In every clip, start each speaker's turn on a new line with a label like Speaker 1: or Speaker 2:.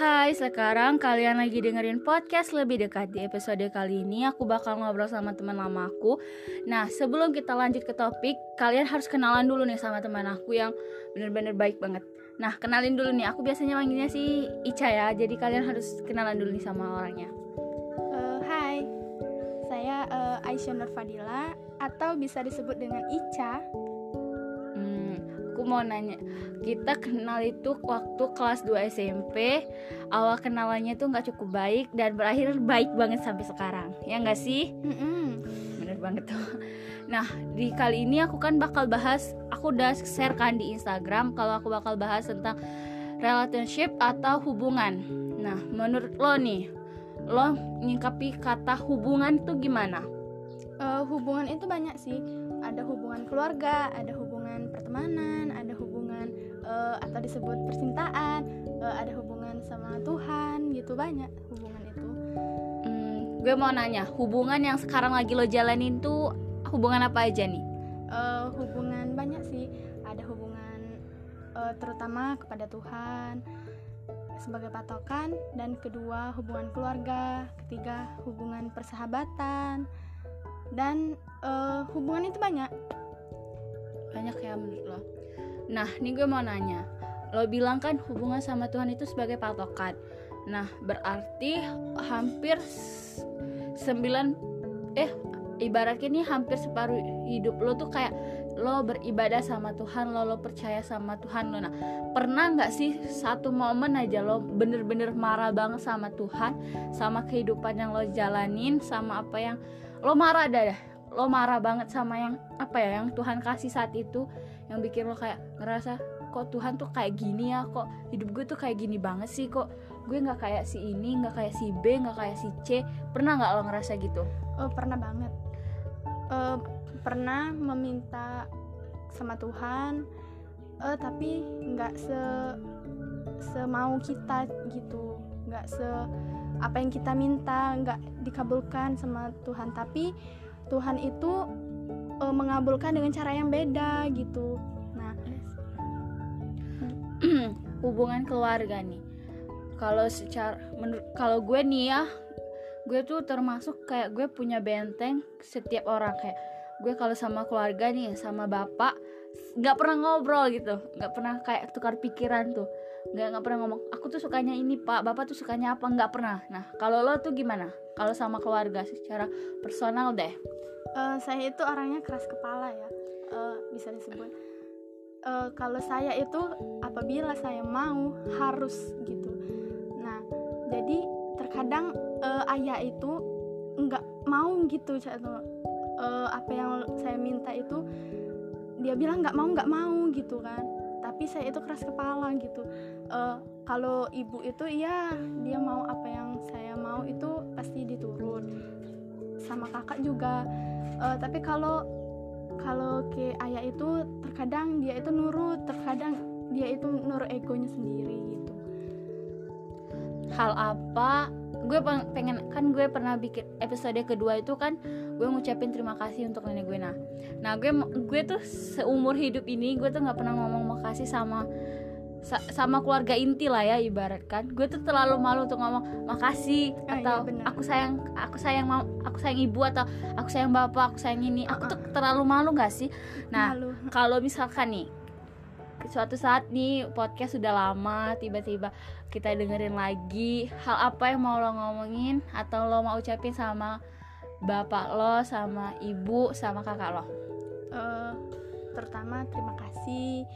Speaker 1: Hai, sekarang kalian lagi dengerin podcast lebih dekat. Di episode kali ini aku bakal ngobrol sama teman lama aku. Nah, sebelum kita lanjut ke topik Kalian harus kenalan dulu nih sama teman aku yang bener-bener baik banget. Nah, kenalin dulu nih, aku biasanya manggilnya si Ica ya Jadi kalian harus kenalan dulu nih sama orangnya.
Speaker 2: Uh, hai, saya uh, Aisyah Nur Fadila atau bisa disebut dengan Ica.
Speaker 1: Aku mau nanya, kita kenal itu waktu kelas 2 SMP Awal kenalannya tuh nggak cukup baik dan berakhir baik banget sampai sekarang Ya nggak sih?
Speaker 2: Mm-mm.
Speaker 1: bener banget tuh nah di kali ini aku kan bakal bahas aku udah share kan di Instagram kalau aku bakal bahas tentang relationship atau hubungan nah menurut lo nih lo nyingkapi kata hubungan tuh gimana
Speaker 2: Uh, hubungan itu banyak sih. Ada hubungan keluarga, ada hubungan pertemanan, ada hubungan uh, atau disebut percintaan, uh, ada hubungan sama Tuhan, gitu banyak hubungan itu.
Speaker 1: hmm, gue mau nanya hubungan yang sekarang lagi lo jalanin tuh hubungan apa aja nih
Speaker 2: Uh, hubungan banyak sih. Ada hubungan uh, terutama kepada Tuhan sebagai patokan dan kedua hubungan keluarga, ketiga hubungan persahabatan dan uh, hubungan itu banyak.
Speaker 1: Banyak ya menurut lo. Nah nih gue mau nanya. Lo bilang kan hubungan sama Tuhan itu sebagai patokan. Nah berarti hampir s- sembilan eh ibaratnya nih hampir separuh hidup lo tuh kayak lo beribadah sama Tuhan lo lo percaya sama Tuhan lo. Nah pernah nggak sih satu momen aja lo bener-bener marah banget sama Tuhan sama kehidupan yang lo jalanin sama apa yang lo marah dah lo marah banget sama yang apa ya yang Tuhan kasih saat itu yang bikin lo kayak ngerasa kok Tuhan tuh kayak gini ya? Kok hidup gue tuh kayak gini banget sih? Kok gue nggak kayak si ini nggak kayak si B nggak kayak si C? Pernah nggak lo ngerasa gitu?
Speaker 2: Oh pernah banget. Eh, pernah meminta sama Tuhan, eh, tapi nggak se semau kita gitu, nggak se apa yang kita minta nggak dikabulkan sama Tuhan. Tapi Tuhan itu eh, mengabulkan dengan cara yang beda gitu. Nah,
Speaker 1: hubungan keluarga nih. Kalau secara menurut kalau gue nih ya gue tuh termasuk kayak gue punya benteng setiap orang. Kayak gue kalau sama keluarga nih sama bapak nggak pernah ngobrol gitu. Nggak pernah kayak tukar pikiran tuh nggak nggak pernah ngomong aku tuh sukanya ini pak. Bapak tuh sukanya apa? Nggak pernah. Nah kalau lo tuh gimana? Kalau sama keluarga secara personal deh.
Speaker 2: Eh, saya itu orangnya keras kepala ya, eh, bisa disebut. Eh, kalau saya itu apabila saya mau harus gitu. Nah, jadi terkadang eh, ayah itu nggak mau gitu atau eh, apa yang saya minta itu dia bilang nggak mau nggak mau gitu kan. Tapi saya itu keras kepala gitu. Eh, kalau ibu itu ya dia mau apa yang saya mau itu pasti diturut. Sama kakak juga. Eh, tapi kalau kalau ke ayah itu terkadang dia itu nurut, terkadang dia itu nurut egonya sendiri gitu.
Speaker 1: hal apa gue peng- pengen kan gue pernah bikin episode kedua itu kan gue ngucapin terima kasih untuk nenek gue. Nah nah gue gue tuh seumur hidup ini gue tuh nggak pernah ngomong makasih sama sa- sama keluarga inti lah ya ibaratkan gue tuh terlalu malu untuk ngomong makasih
Speaker 2: Ah, iya,
Speaker 1: atau
Speaker 2: benar.
Speaker 1: aku sayang aku sayang mam aku sayang ibu atau aku sayang bapak aku sayang ini. Aku tuh terlalu malu gak sih? Nah kalau misalkan nih suatu saat nih podcast sudah lama tiba-tiba kita dengerin lagi. Hal apa yang mau lo ngomongin atau lo mau ucapin sama bapak lo sama ibu sama kakak lo?
Speaker 2: Eh, terutama terima kasih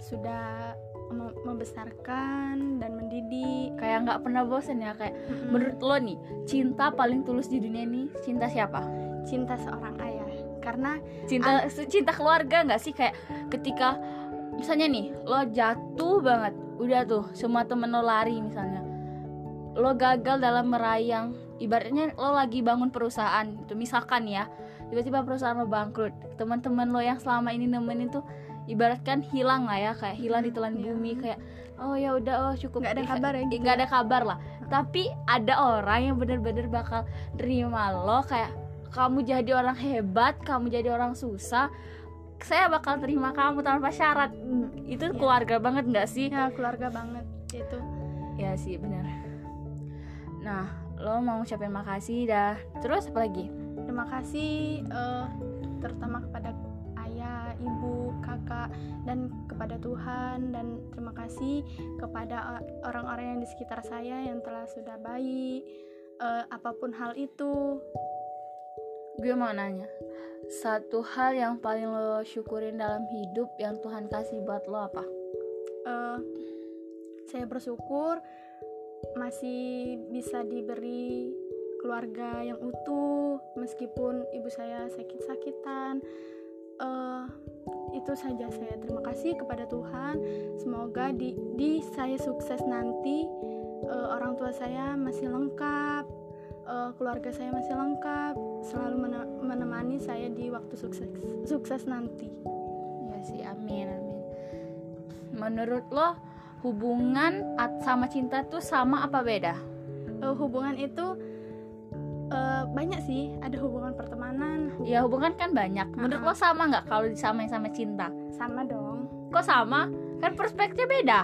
Speaker 2: sudah mem- membesarkan dan mendidik.
Speaker 1: kayak nggak pernah bosen ya kayak menurut lo nih cinta paling tulus di dunia ini cinta siapa?
Speaker 2: Cinta seorang ayah. Karena
Speaker 1: cinta cinta keluarga nggak sih? Kayak ketika misalnya nih lo jatuh banget. Udah tuh semua temen lo lari misalnya. Lo gagal dalam merayang ibaratnya lo lagi bangun perusahaan itu misalkan ya tiba-tiba perusahaan lo bangkrut. Teman-teman lo yang selama ini nemenin tuh ibaratkan hilang lah ya kayak hilang di telan
Speaker 2: Iya.
Speaker 1: bumi. Kayak oh ya udah oh cukup.
Speaker 2: Nggak ada kabar ya gitu
Speaker 1: nggak ada kabar lah. Tapi ada orang yang bener-bener bakal terima lo kayak kamu jadi orang hebat kamu jadi orang susah saya bakal terima kamu tanpa syarat. Itu
Speaker 2: Iya.
Speaker 1: keluarga banget nggak sih?
Speaker 2: Ya keluarga banget itu
Speaker 1: ya sih benar. Nah lo mau ngucapin makasih dah. Terus apa lagi?
Speaker 2: Terima kasih uh, terutama kepada ayah ibu kakak dan kepada Tuhan. Dan terima kasih kepada orang-orang yang di sekitar saya yang telah sudah baik uh, apa pun hal itu.
Speaker 1: Gue mau nanya satu hal yang paling lo syukurin dalam hidup yang Tuhan kasih buat lo apa?
Speaker 2: Uh, saya bersyukur masih bisa diberi keluarga yang utuh meskipun ibu saya sakit-sakitan. Uh, itu saja saya. Terima kasih kepada Tuhan. Semoga di, di saya sukses nanti uh, orang tua saya masih lengkap uh, keluarga saya masih lengkap selalu menemani saya di waktu sukses sukses nanti.
Speaker 1: Ya sih amin amin. Menurut lo hubungan sama cinta tuh sama apa beda?
Speaker 2: Uh, hubungan itu uh, banyak sih. Ada hubungan pertemanan.
Speaker 1: Hubungan... ya hubungan kan banyak. Menurut uh -uh. lo sama nggak kalau disamain sama cinta?
Speaker 2: Sama dong.
Speaker 1: Kok sama? Kan perspektifnya beda.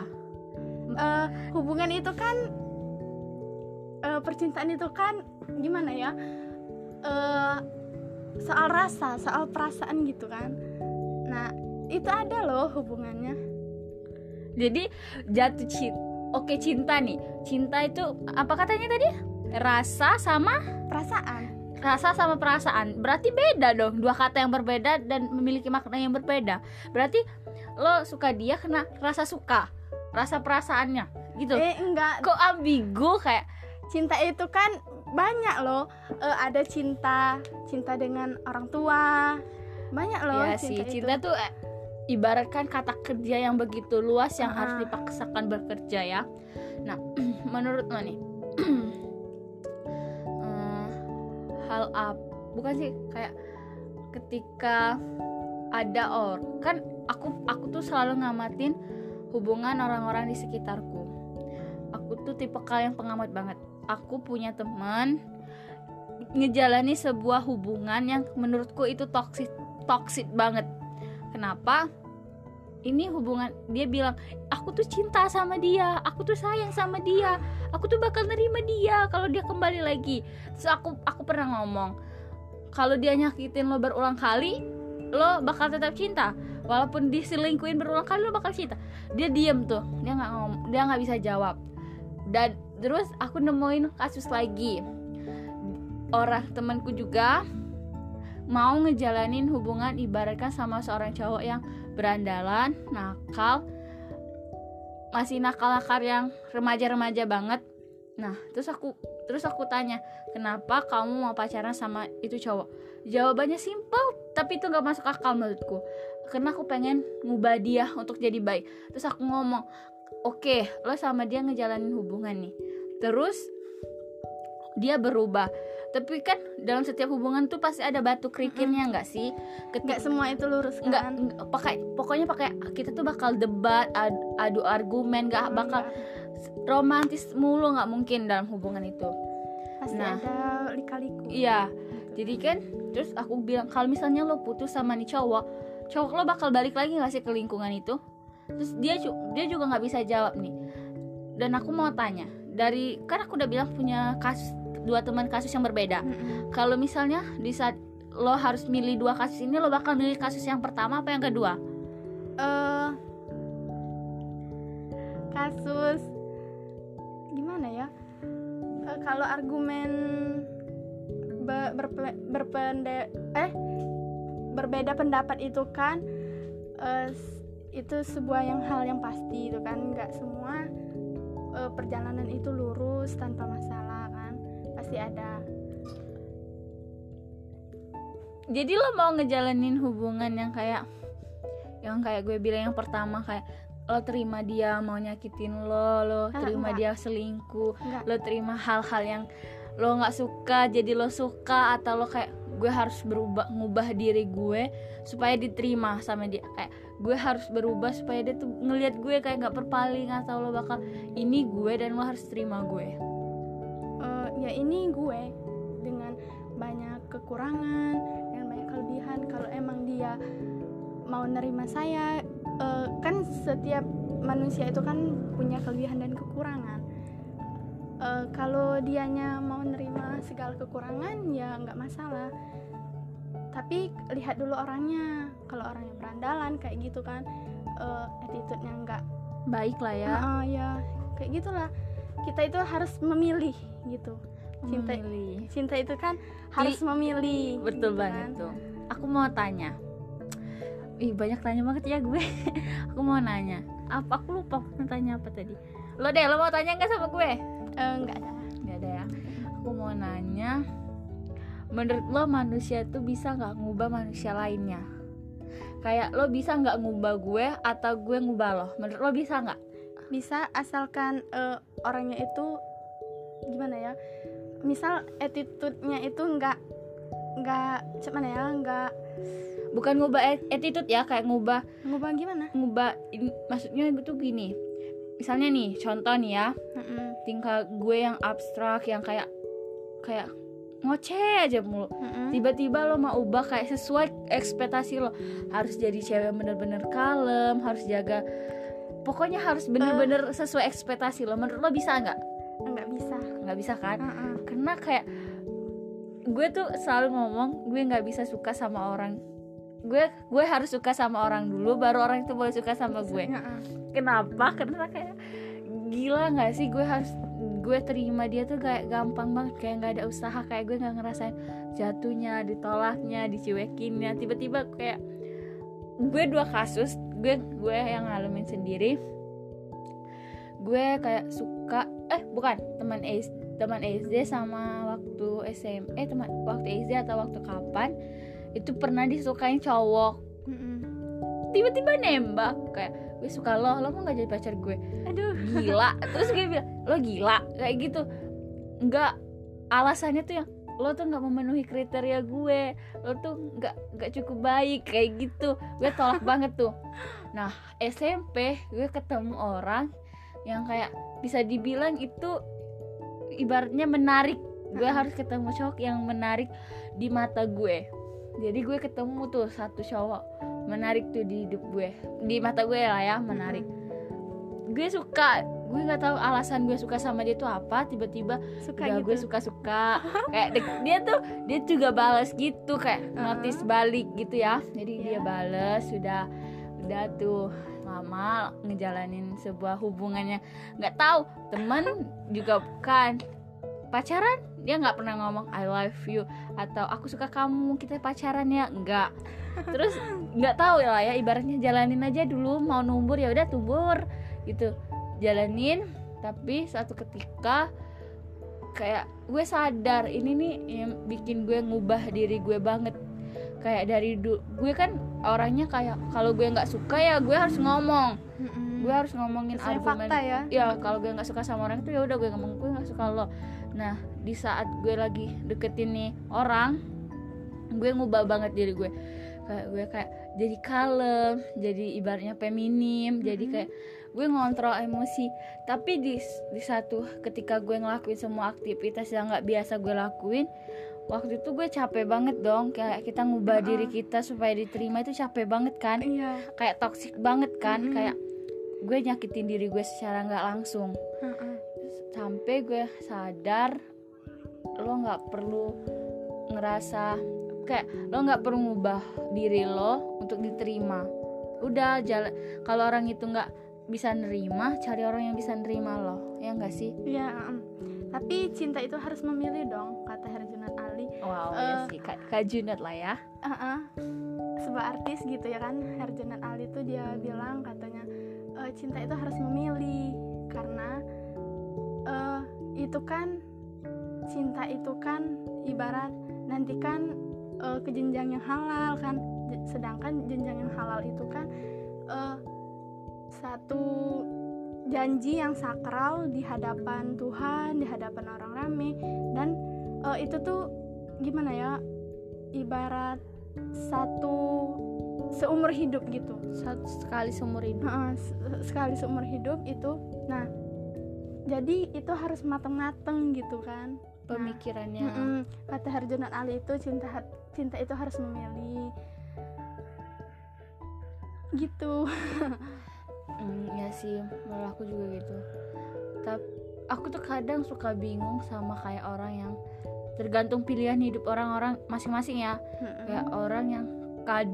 Speaker 2: Uh, hubungan itu kan uh, percintaan itu kan gimana ya? Uh, soal rasa soal perasaan gitu kan. Nah itu ada loh hubungannya.
Speaker 1: Jadi jatuh cinta oke cinta nih. Cinta itu apa katanya tadi? Rasa sama?
Speaker 2: Perasaan.
Speaker 1: Rasa sama perasaan. Berarti beda dong dua kata yang berbeda dan memiliki makna yang berbeda. Berarti lo suka dia karena rasa suka rasa perasaannya gitu.
Speaker 2: Eh enggak.
Speaker 1: Kok ambigu kayak
Speaker 2: cinta itu kan banyak loh. Uh, ada cinta cinta dengan orang tua. Banyak loh
Speaker 1: ya cinta sih cinta tuh eh, ibaratkan kata kerja yang begitu luas yang -huh. harus dipaksakan bekerja ya. Nah menurut lo nih hal apa bukan sih kayak ketika ada orang kan aku aku tuh selalu ngamatin hubungan orang-orang di sekitarku. Aku tuh tipe kalian pengamat banget aku punya teman ngejalani sebuah hubungan yang menurutku itu toksik toksik banget. Kenapa? Ini hubungan dia bilang aku tuh cinta sama dia aku tuh sayang sama dia aku tuh bakal nerima dia kalau dia kembali lagi. Terus aku aku pernah ngomong kalau dia nyakitin lo berulang kali lo bakal tetap cinta. Walaupun diselingkuin berulang kali lo bakal cinta. Dia diem tuh dia nggak ngom dia nggak bisa jawab. Dan terus aku nemuin kasus lagi orang temanku juga mau ngejalanin hubungan ibaratkan sama seorang cowok yang berandalan, nakal, masih nakal-nakal yang remaja-remaja banget. Nah, terus aku terus aku tanya, kenapa kamu mau pacaran sama itu cowok? Jawabannya simpel, tapi itu nggak masuk akal menurutku. Karena aku pengen ngubah dia untuk jadi baik. Terus aku ngomong, oke, okay, lo sama dia ngejalanin hubungan nih. Terus dia berubah. Tapi kan dalam setiap hubungan tuh pasti ada batu kerikilnya nggak mm -hmm. sih
Speaker 2: nggak semua itu lurus kan? nggak
Speaker 1: pakai pokoknya pakai kita tuh bakal debat adu, adu argumen nggak bakal romantis mulu nggak mungkin dalam hubungan itu.
Speaker 2: Pasti nah, ada lika-liku.
Speaker 1: Iya jadi kan terus aku bilang kalau misalnya lo putus sama nih cowok cowok lo bakal balik lagi nggak sih ke lingkungan itu? Terus dia dia juga nggak bisa jawab nih. Dan aku mau tanya dari kan aku udah bilang punya kasus dua teman kasus yang berbeda. Mm-hmm. Kalau misalnya di saat lo harus milih dua kasus ini, lo bakal milih kasus yang pertama apa yang kedua?
Speaker 2: Uh, kasus gimana ya? Uh, kalau argumen be, berple, berpende eh berbeda pendapat itu kan uh, itu sebuah yang hal yang pasti itu kan nggak semua uh, perjalanan itu lurus tanpa masalah pasti ada
Speaker 1: jadi lo mau ngejalanin hubungan yang kayak yang kayak gue bilang yang pertama kayak lo terima dia mau nyakitin lo lo ah, terima enggak. dia selingkuh enggak. lo terima hal-hal yang lo nggak suka jadi lo suka atau lo kayak gue harus berubah ngubah diri gue supaya diterima sama dia kayak gue harus berubah supaya dia tuh ngelihat gue kayak nggak perpaling atau lo bakal ini gue dan lo harus terima gue.
Speaker 2: Ya ini gue dengan banyak kekurangan dan banyak kelebihan. Kalau emang dia mau nerima saya uh, kan setiap manusia itu kan punya kelebihan dan kekurangan. Eh, kalau dianya mau nerima segala kekurangan ya nggak masalah tapi lihat dulu orangnya. Kalau orangnya berandalan kayak gitu kan. Uh, attitude-nya nggak
Speaker 1: baik lah ya.
Speaker 2: Uh, ya kayak gitulah. Kita itu harus memilih gitu. Cinta
Speaker 1: Memilih.
Speaker 2: cinta itu kan harus memilih
Speaker 1: betul
Speaker 2: gitu
Speaker 1: banget
Speaker 2: kan.
Speaker 1: tuh. Aku mau tanya. Ih banyak tanya banget ya gue. Aku mau nanya. Apa aku lupa mau tanya apa tadi. Lo deh lo mau tanya nggak sama gue?
Speaker 2: Eh, nggak ada.
Speaker 1: Nggak ada ya. Aku mau nanya menurut lo manusia tuh bisa nggak ngubah manusia lainnya? Kayak lo bisa nggak ngubah gue atau gue ngubah lo? Menurut lo bisa nggak?
Speaker 2: Bisa asalkan eh, orangnya itu gimana ya misal attitude-nya itu nggak nggak cuman ya nggak
Speaker 1: bukan ngubah at- attitude ya kayak ngubah
Speaker 2: ngubah gimana?
Speaker 1: Ngubah in- maksudnya itu gini misalnya nih contoh nih ya
Speaker 2: Mm-mm,
Speaker 1: tingkah gue yang abstrak yang kayak kayak ngoceh aja mulu. Tiba-tiba lo mau ubah kayak sesuai ekspektasi lo. Harus jadi cewek bener-bener kalem harus jaga pokoknya harus bener-bener sesuai ekspektasi lo. Menurut lo bisa nggak?
Speaker 2: Nggak bisa.
Speaker 1: Nggak bisa kan?
Speaker 2: Mm-mm.
Speaker 1: karena kayak gue tuh selalu ngomong gue nggak bisa suka sama orang. Gue gue harus suka sama orang dulu baru orang itu boleh suka sama gue. Kenapa? Karena kayak gila nggak sih? Gue harus gue terima dia tuh kayak gampang banget kayak nggak ada usaha kayak gue nggak ngerasain jatuhnya ditolaknya dicuekinnya. Tiba-tiba kayak gue dua kasus gue gue yang ngalamin sendiri. Gue kayak suka eh bukan teman SD teman SD sama waktu SM eh teman waktu SD atau waktu kapan itu pernah disukain cowok. Tiba-tiba nembak kayak gue suka lo lo mau nggak jadi pacar gue?
Speaker 2: Aduh.
Speaker 1: Gila. Terus gue bilang lo gila. Kayak gitu. Nggak alasannya tuh yang lo tuh nggak memenuhi kriteria gue. Lo tuh nggak nggak cukup baik. Kayak gitu. Gue tolak banget tuh. Nah SMP gue ketemu orang yang kayak bisa dibilang itu ibaratnya menarik. Gue harus ketemu cowok yang menarik di mata gue. Jadi gue ketemu tuh satu cowok menarik tuh di hidup gue. Di mata gue lah ya menarik. Gue suka gue nggak tahu alasan gue suka sama dia tuh apa tiba-tiba
Speaker 2: suka gitu
Speaker 1: gue suka-suka. Kayak dek- dia tuh dia juga balas gitu kayak
Speaker 2: Uh-uh.
Speaker 1: notice balik gitu ya. Jadi dia
Speaker 2: Iya.
Speaker 1: balas sudah udah tuh lama ngejalanin sebuah hubungannya nggak tahu. Teman juga bukan. Pacaran dia nggak pernah ngomong I love you atau aku suka kamu kita pacaran ya. Nggak. Terus nggak tahu ya lah ya ibaratnya jalanin aja dulu mau numbur ya udah tumbur gitu. Jalanin tapi satu ketika kayak gue sadar ini nih yang bikin gue ngubah diri gue banget. Kayak dari du- gue kan orangnya kayak kalau gue nggak suka ya gue harus ngomong. Gue harus ngomongin
Speaker 2: Sesuai
Speaker 1: argumen
Speaker 2: fakta ya.
Speaker 1: Ya kalau gue nggak suka sama orang itu ya udah gue ngomong gue nggak suka lo nah di saat gue lagi deketin nih orang gue ngubah banget diri gue kayak gue kayak jadi kalem jadi ibaratnya feminim jadi
Speaker 2: Mhm.
Speaker 1: kayak gue ngontrol emosi tapi di di satu ketika gue ngelakuin semua aktivitas yang nggak biasa gue lakuin waktu itu gue capek banget dong kayak kita ngubah
Speaker 2: Heeh.
Speaker 1: diri kita supaya diterima itu capek banget kan
Speaker 2: iya
Speaker 1: kayak toxic banget kan
Speaker 2: Mhm.
Speaker 1: kayak gue nyakitin diri gue secara nggak langsung
Speaker 2: Mm-mm.
Speaker 1: Sampai gue sadar lo nggak perlu ngerasa kayak lo nggak perlu ngubah diri lo untuk diterima udah jalan kalau orang itu nggak bisa nerima cari orang yang bisa nerima lo ya nggak sih
Speaker 2: Iya, mm. tapi cinta itu harus memilih dong, kata Herjunot Ali.
Speaker 1: wow
Speaker 2: Eh.
Speaker 1: ya sih kak, kak Junot lah ya
Speaker 2: Uh-uh. Sebuah artis gitu ya kan, Herjunot Ali tuh dia bilang katanya "Eh, cinta itu harus memilih karena eh, itu kan cinta itu kan ibarat nanti kan eh, ke jenjang yang halal kan, sedangkan jenjang yang halal itu kan eh, satu janji yang sakral di hadapan Tuhan, di hadapan orang rame. Dan eh, itu tuh gimana ya ibarat satu seumur hidup gitu.
Speaker 1: Satu sekali seumur hidup.
Speaker 2: Se- sekali seumur hidup itu. Nah jadi itu harus mateng-mateng gitu kan.
Speaker 1: Pemikirannya.
Speaker 2: Mm-mm. kata Herjunot Ali itu cinta cinta itu harus memilih. Gitu.
Speaker 1: Hmm, ya sih menurut aku juga gitu. Tapi aku tuh kadang suka bingung sama kayak orang yang tergantung pilihan hidup orang-orang masing-masing ya.
Speaker 2: Mm-mm.
Speaker 1: kayak orang yang kad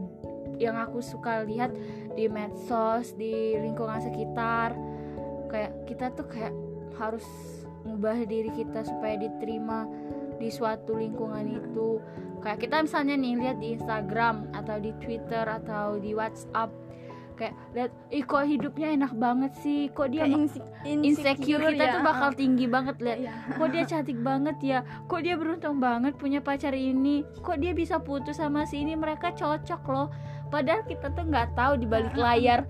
Speaker 1: yang aku suka lihat di medsos di lingkungan sekitar. Kayak kita tuh kayak harus ngubah diri kita supaya diterima di suatu lingkungan itu. Kayak kita misalnya nih lihat di Instagram atau di Twitter atau di WhatsApp kayak lihat ih kok hidupnya enak banget sih kok dia
Speaker 2: Kayak
Speaker 1: ma-
Speaker 2: inse-
Speaker 1: insecure kita
Speaker 2: ya,
Speaker 1: tuh bakal
Speaker 2: uh,
Speaker 1: tinggi banget lihat.
Speaker 2: Iya.
Speaker 1: kok dia cantik banget ya? Kok dia beruntung banget punya pacar ini? Kok dia bisa putus sama si ini? Mereka cocok loh. Padahal kita tuh nggak tahu di balik layar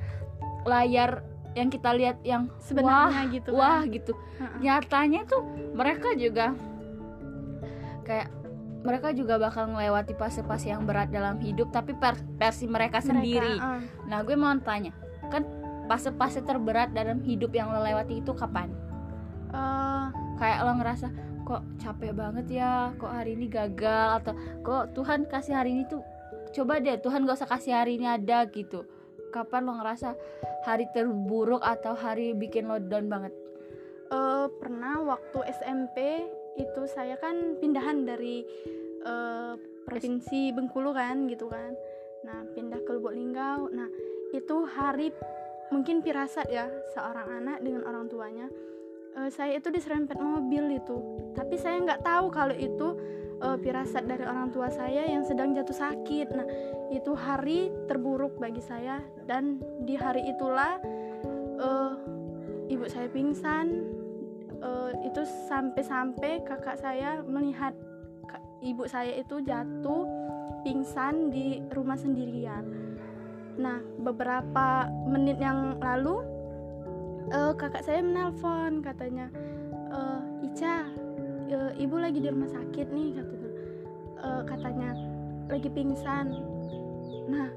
Speaker 1: layar yang kita lihat yang
Speaker 2: sebenarnya
Speaker 1: wah,
Speaker 2: gitu
Speaker 1: wah
Speaker 2: kan.
Speaker 1: gitu.
Speaker 2: Heeh.
Speaker 1: nyatanya tuh mereka juga kayak mereka juga bakal melewati fase-fase yang berat dalam hidup tapi per- versi mereka
Speaker 2: Mereka,
Speaker 1: sendiri.
Speaker 2: uh,
Speaker 1: nah gue mau tanya kan fase-fase terberat dalam hidup yang lo lewati itu kapan?
Speaker 2: Eh,
Speaker 1: kayak lo ngerasa kok capek banget ya? Kok hari ini gagal? Atau kok Tuhan kasih hari ini tuh coba deh Tuhan gak usah kasih hari ini ada gitu kapan lo ngerasa hari terburuk atau hari bikin lo down banget?
Speaker 2: Eh, pernah waktu SMP itu saya kan pindahan dari eh, provinsi Bengkulu kan gitu kan. Nah pindah ke Lubuk Linggau nah itu hari mungkin pirasat ya seorang anak dengan orang tuanya. Eh, saya itu diserempet mobil itu. Tapi saya nggak tahu kalau itu eh, pirasat dari orang tua saya yang sedang jatuh sakit nah itu hari terburuk bagi saya dan di hari itulah eh, ibu saya pingsan eh, itu sampai-sampai kakak saya melihat ibu saya itu jatuh pingsan di rumah sendirian. Nah, beberapa menit yang lalu eh, kakak saya menelpon katanya, "Eh, Ica, eh, ibu lagi di rumah sakit nih katanya, Eh, katanya lagi pingsan. Nah,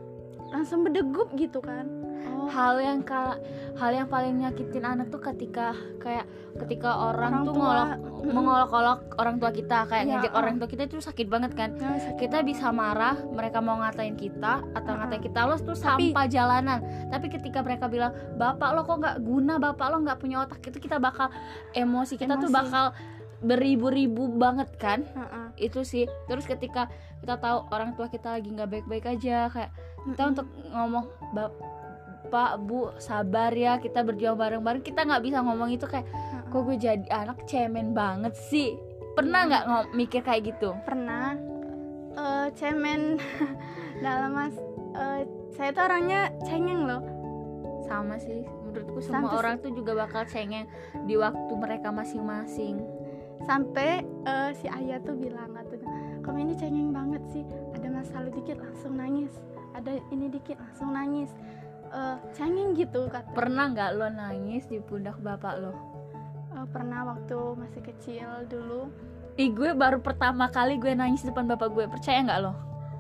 Speaker 2: langsung berdegup gitu kan. Oh,
Speaker 1: hal yang kal hal yang paling nyakitin anak tuh ketika kayak ketika orang,
Speaker 2: Orang
Speaker 1: tuh
Speaker 2: tua,
Speaker 1: ngolok mengolok-olok orang tua kita kayak
Speaker 2: Iya,
Speaker 1: ngejek
Speaker 2: uh.
Speaker 1: orang tua kita itu sakit banget kan
Speaker 2: ya, sakit
Speaker 1: kita bisa marah mereka mau ngatain kita atau
Speaker 2: Uh-uh.
Speaker 1: ngatain kita lo tuh
Speaker 2: Tapi-
Speaker 1: sampah jalanan tapi ketika mereka bilang bapak lo kok nggak guna bapak lo nggak punya otak itu kita bakal emosi kita tuh
Speaker 2: Emosi.
Speaker 1: bakal beribu-ribu banget kan?
Speaker 2: Heeh.
Speaker 1: itu sih. Terus ketika kita tahu orang tua kita lagi nggak baik-baik aja kayak kita
Speaker 2: Mm-mm.
Speaker 1: untuk ngomong bapak bu sabar ya kita berjuang bareng-bareng. Kita nggak bisa ngomong itu kayak kok gue jadi anak cemen banget sih? Pernah nggak ngom- mikir kayak gitu?
Speaker 2: Pernah. Eh, cemen. Dalam mas eh, saya tuh orangnya cengeng loh.
Speaker 1: Sama sih menurutku semua
Speaker 2: Sampai-
Speaker 1: orang tuh juga bakal cengeng di waktu mereka masing-masing
Speaker 2: sampai eh, si ayah tuh bilang katanya kamu ini cengeng banget sih. Ada masalah dikit langsung nangis. Ada ini dikit langsung nangis. Eh, cengeng gitu kata.
Speaker 1: Pernah nggak lo nangis di pundak bapak lo?
Speaker 2: Eh, pernah waktu masih kecil dulu.
Speaker 1: Ih gue baru pertama kali gue nangis di depan bapak gue. Percaya nggak lo?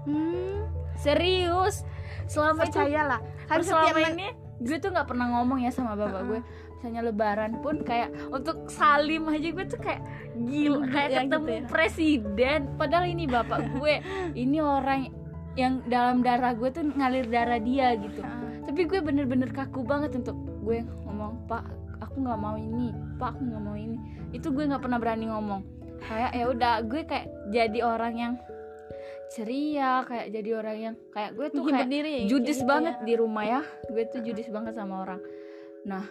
Speaker 2: Hmm,
Speaker 1: serius? Selama
Speaker 2: percayalah. kan setiap
Speaker 1: selama ini gue tuh nggak pernah ngomong ya sama bapak gue. Misalnya lebaran pun kayak untuk salim aja gue tuh kayak gila kayak
Speaker 2: Ya,
Speaker 1: ketemu
Speaker 2: gitu ya.
Speaker 1: presiden. Padahal ini bapak gue. Ini orang yang dalam darah gue tuh ngalir darah dia gitu.
Speaker 2: Heeh.
Speaker 1: tapi gue bener-bener kaku banget untuk gue ngomong pak aku nggak mau ini. Pak aku nggak mau ini. Itu gue nggak pernah berani ngomong. Kayak ya udah gue kayak jadi orang yang ceria kayak jadi orang yang kayak gue tuh kayak
Speaker 2: diri kayak
Speaker 1: judis
Speaker 2: gitu
Speaker 1: banget
Speaker 2: ya.
Speaker 1: di rumah ya. Gue tuh judis banget sama orang. Nah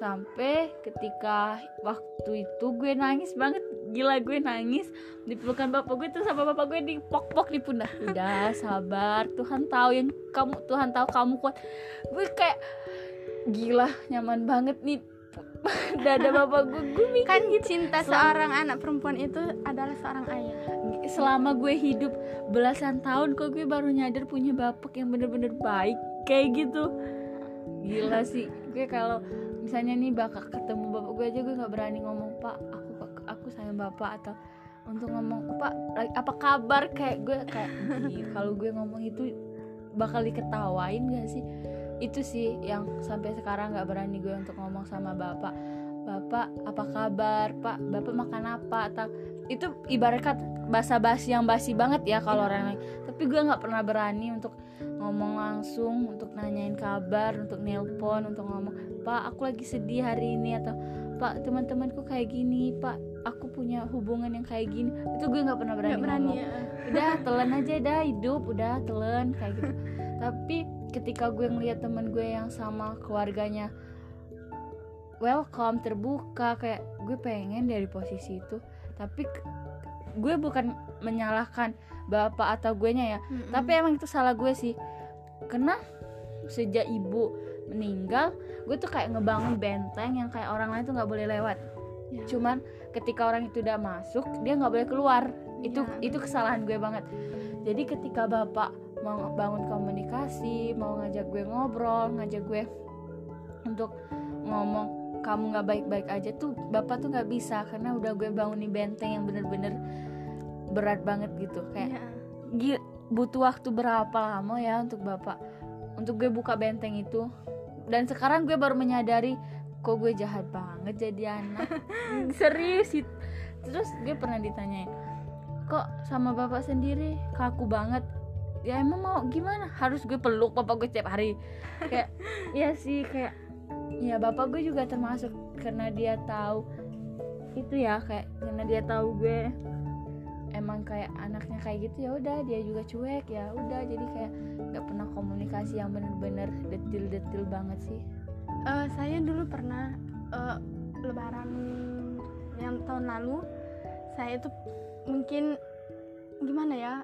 Speaker 1: sampai ketika waktu itu gue nangis banget. Gila gue nangis. Di pelukan bapak gue tuh sama bapak gue di pok-pok di pundak. Udah sabar. Tuhan tahu yang kamu Tuhan tahu kamu kuat. Gue kayak gila nyaman banget nih. Dada bapak gue gue mikir
Speaker 2: kan
Speaker 1: gitu.
Speaker 2: cinta
Speaker 1: Selama-
Speaker 2: seorang anak perempuan itu adalah seorang ayah.
Speaker 1: Selama gue hidup belasan tahun kok gue baru nyadar punya bapak yang bener-bener baik kayak gitu. Gila sih gue kalau misalnya nih bakal ketemu bapak gue aja gue nggak berani ngomong pak aku aku sayang bapak atau untuk ngomong pak apa kabar? Kayak gue kayak "Ih, kalau gue ngomong itu bakal diketawain gak sih? Itu sih yang sampai sekarang nggak berani gue untuk ngomong sama bapak bapak apa kabar pak? Bapak makan apa? Atau itu ibaratkan bahasa basi yang basi banget ya kalau orang lain. Tapi gue nggak pernah berani untuk ngomong langsung untuk nanyain kabar untuk nelpon untuk ngomong pak aku lagi sedih hari ini atau pak teman-temanku kayak gini pak aku punya hubungan yang kayak gini. Itu gue nggak pernah berani,
Speaker 2: nggak berani
Speaker 1: ngomong.
Speaker 2: ya.
Speaker 1: udah telan aja dah hidup udah telan kayak gitu. Tapi ketika gue ngeliat temen gue yang sama keluarganya welcome terbuka kayak gue pengen dari posisi itu tapi gue bukan menyalahkan bapak atau gue nya ya
Speaker 2: Mm-mm.
Speaker 1: tapi emang itu salah gue sih karena sejak ibu meninggal gue tuh kayak ngebangun benteng yang kayak orang lain tuh nggak boleh lewat
Speaker 2: Ya.
Speaker 1: cuman ketika orang itu udah masuk dia nggak boleh keluar itu
Speaker 2: Iya.
Speaker 1: itu kesalahan gue banget jadi ketika bapak mau bangun komunikasi mau ngajak gue ngobrol ngajak gue untuk ngomong kamu nggak baik-baik aja tuh bapak tuh nggak bisa karena udah gue bangunin benteng yang bener-bener berat banget gitu. Kayak. Gil- butuh waktu berapa lama ya untuk bapak untuk gue buka benteng itu? Dan sekarang gue baru menyadari kok gue jahat banget jadi anak? Serius? It- terus gue pernah ditanyain kok sama bapak sendiri? Kaku banget. Ya emang mau gimana? Harus gue peluk bapak gue setiap hari. Kayak ya sih kayak ya bapak gue juga termasuk karena dia tahu itu ya kayak karena dia tahu gue emang kayak anaknya kayak gitu ya udah dia juga cuek ya udah jadi kayak nggak pernah komunikasi yang bener-bener detil-detil banget sih.
Speaker 2: Eh, saya dulu pernah eh, lebaran yang tahun lalu saya itu mungkin gimana ya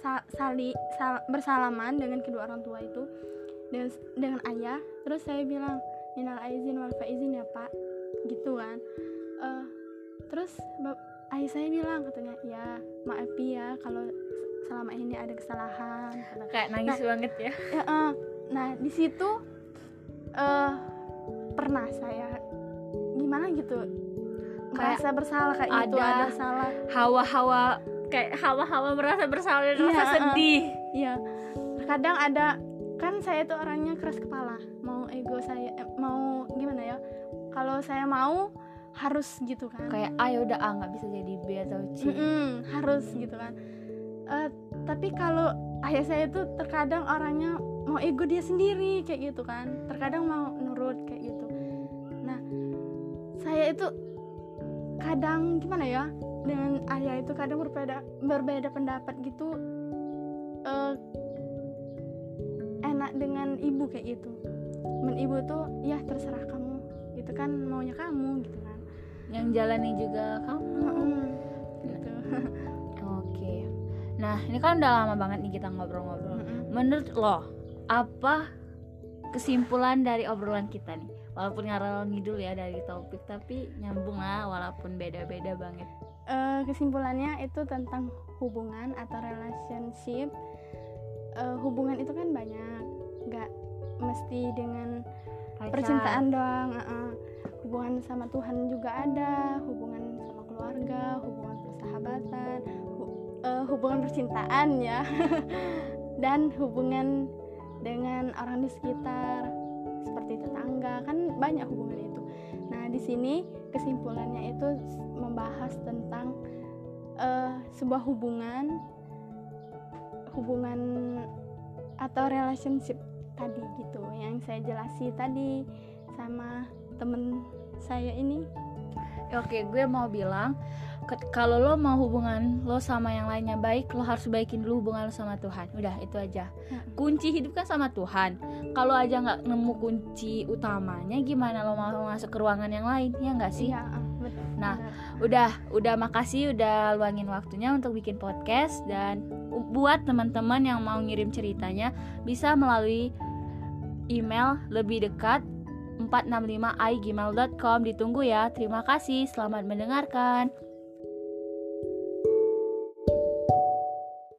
Speaker 2: sa- sali sal- bersalaman dengan kedua orang tua itu dengan dengan ayah terus saya bilang minal aizin wal faizin ya pak. Gitu kan. Eh, terus ayah saya bilang katanya ya maaf ya kalau selama ini ada kesalahan.
Speaker 1: Kayak nangis banget ya.
Speaker 2: ya eh, nah di situ eh pernah saya gimana gitu
Speaker 1: Kayak
Speaker 2: merasa bersalah kayak gitu
Speaker 1: ada-
Speaker 2: ada salah.
Speaker 1: hawa-hawa kayak hawa-hawa merasa bersalah dan
Speaker 2: Iya,
Speaker 1: rasa sedih.
Speaker 2: iya. Kadang ada kan saya tuh orangnya keras kepala. Mau ego saya eh, mau gimana ya? Kalau saya mau harus gitu kan.
Speaker 1: Kayak ayo udah ah nggak bisa jadi B atau C.
Speaker 2: Mm-mm, harus gitu kan. Eh, tapi kalau ayah saya itu terkadang orangnya mau ego dia sendiri kayak gitu kan. Terkadang mau nurut kayak gitu. Nah saya itu kadang gimana ya dengan ayah itu kadang berbeda berbeda pendapat gitu. Eh, enak dengan ibu kayak gitu. Men ibu tuh ya terserah kamu. Itu kan maunya kamu gitu kan.
Speaker 1: Yang jalani juga kamu.
Speaker 2: Mm-mm, gitu.
Speaker 1: Oke. Nah ini kan udah lama banget nih kita ngobrol-ngobrol.
Speaker 2: Mm-mm.
Speaker 1: menurut lo apa kesimpulan dari obrolan kita nih? Walaupun ngarang ngidul ya dari topik tapi nyambung lah walaupun beda-beda banget.
Speaker 2: Eh, kesimpulannya itu tentang hubungan atau relationship. Eh, hubungan itu kan banyak nggak mesti dengan
Speaker 1: Pacar.
Speaker 2: percintaan doang eh-eh. hubungan sama Tuhan juga ada hubungan sama keluarga hubungan persahabatan hu- eh, hubungan percintaan ya dan hubungan dengan orang di sekitar seperti tetangga kan banyak hubungan itu nah di sini kesimpulannya itu membahas tentang eh, sebuah hubungan hubungan atau relationship tadi gitu yang saya jelasi tadi sama temen saya ini
Speaker 1: Oke, gue mau bilang kalau lo mau hubungan lo sama yang lainnya baik, lo harus baikin dulu hubungan lo sama Tuhan. Udah itu aja. Kunci hidup kan sama Tuhan. Kalau aja nggak nemu kunci utamanya, gimana lo mau masuk ke ruangan yang lain? Ya nggak sih?
Speaker 2: Iya, betul.
Speaker 1: Nah. Udah, udah makasih udah luangin waktunya untuk bikin podcast dan buat teman-teman yang mau ngirim ceritanya bisa melalui email lebih dekat 465igmail.com ditunggu ya. Terima kasih, selamat mendengarkan.